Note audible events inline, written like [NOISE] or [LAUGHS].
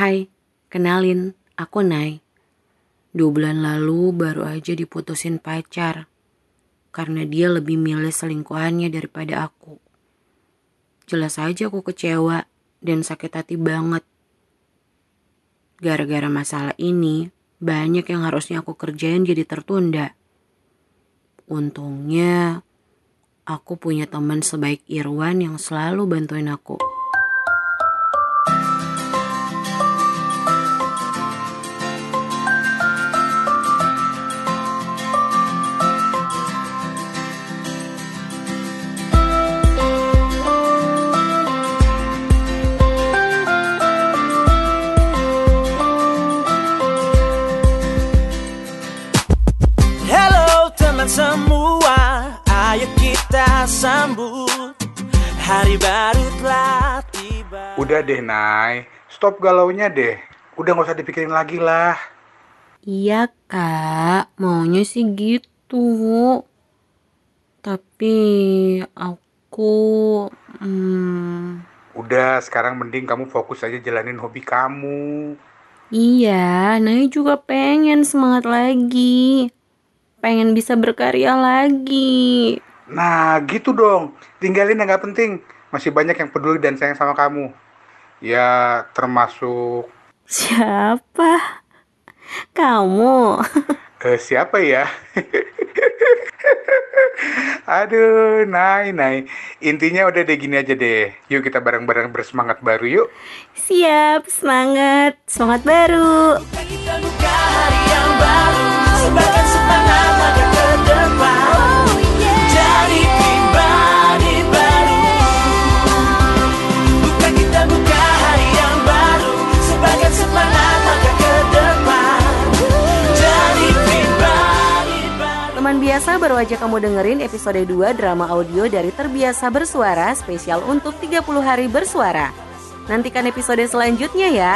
Hai, kenalin, aku Nai. Dua bulan lalu baru aja diputusin pacar. Karena dia lebih milih selingkuhannya daripada aku. Jelas aja aku kecewa dan sakit hati banget. Gara-gara masalah ini, banyak yang harusnya aku kerjain jadi tertunda. Untungnya, aku punya teman sebaik Irwan yang selalu bantuin aku. Teman semua Ayo kita sambut Hari baru telah tiba Udah deh, Nay. Stop galaunya deh. Udah nggak usah dipikirin lagi lah. Iya kak, maunya sih gitu. Tapi aku... Hmm, Udah, sekarang mending kamu fokus aja jalanin hobi kamu. iya, Naya juga pengen semangat lagi. Pengen bisa berkarya lagi. Nah, gitu dong. Tinggalin yang nggak penting. Masih banyak yang peduli dan sayang sama kamu. Ya, termasuk... Siapa? Kamu? [LAUGHS] Eh, siapa ya? [LAUGHS] Aduh, Nay, Nay. Intinya udah deh gini aja deh. Yuk kita bareng-bareng bersemangat baru yuk. Siap, semangat. Semangat baru. Kita biasa baru aja kamu dengerin episode 2 drama audio dari Terbiasa Bersuara spesial untuk 30 hari bersuara. Nantikan episode selanjutnya ya.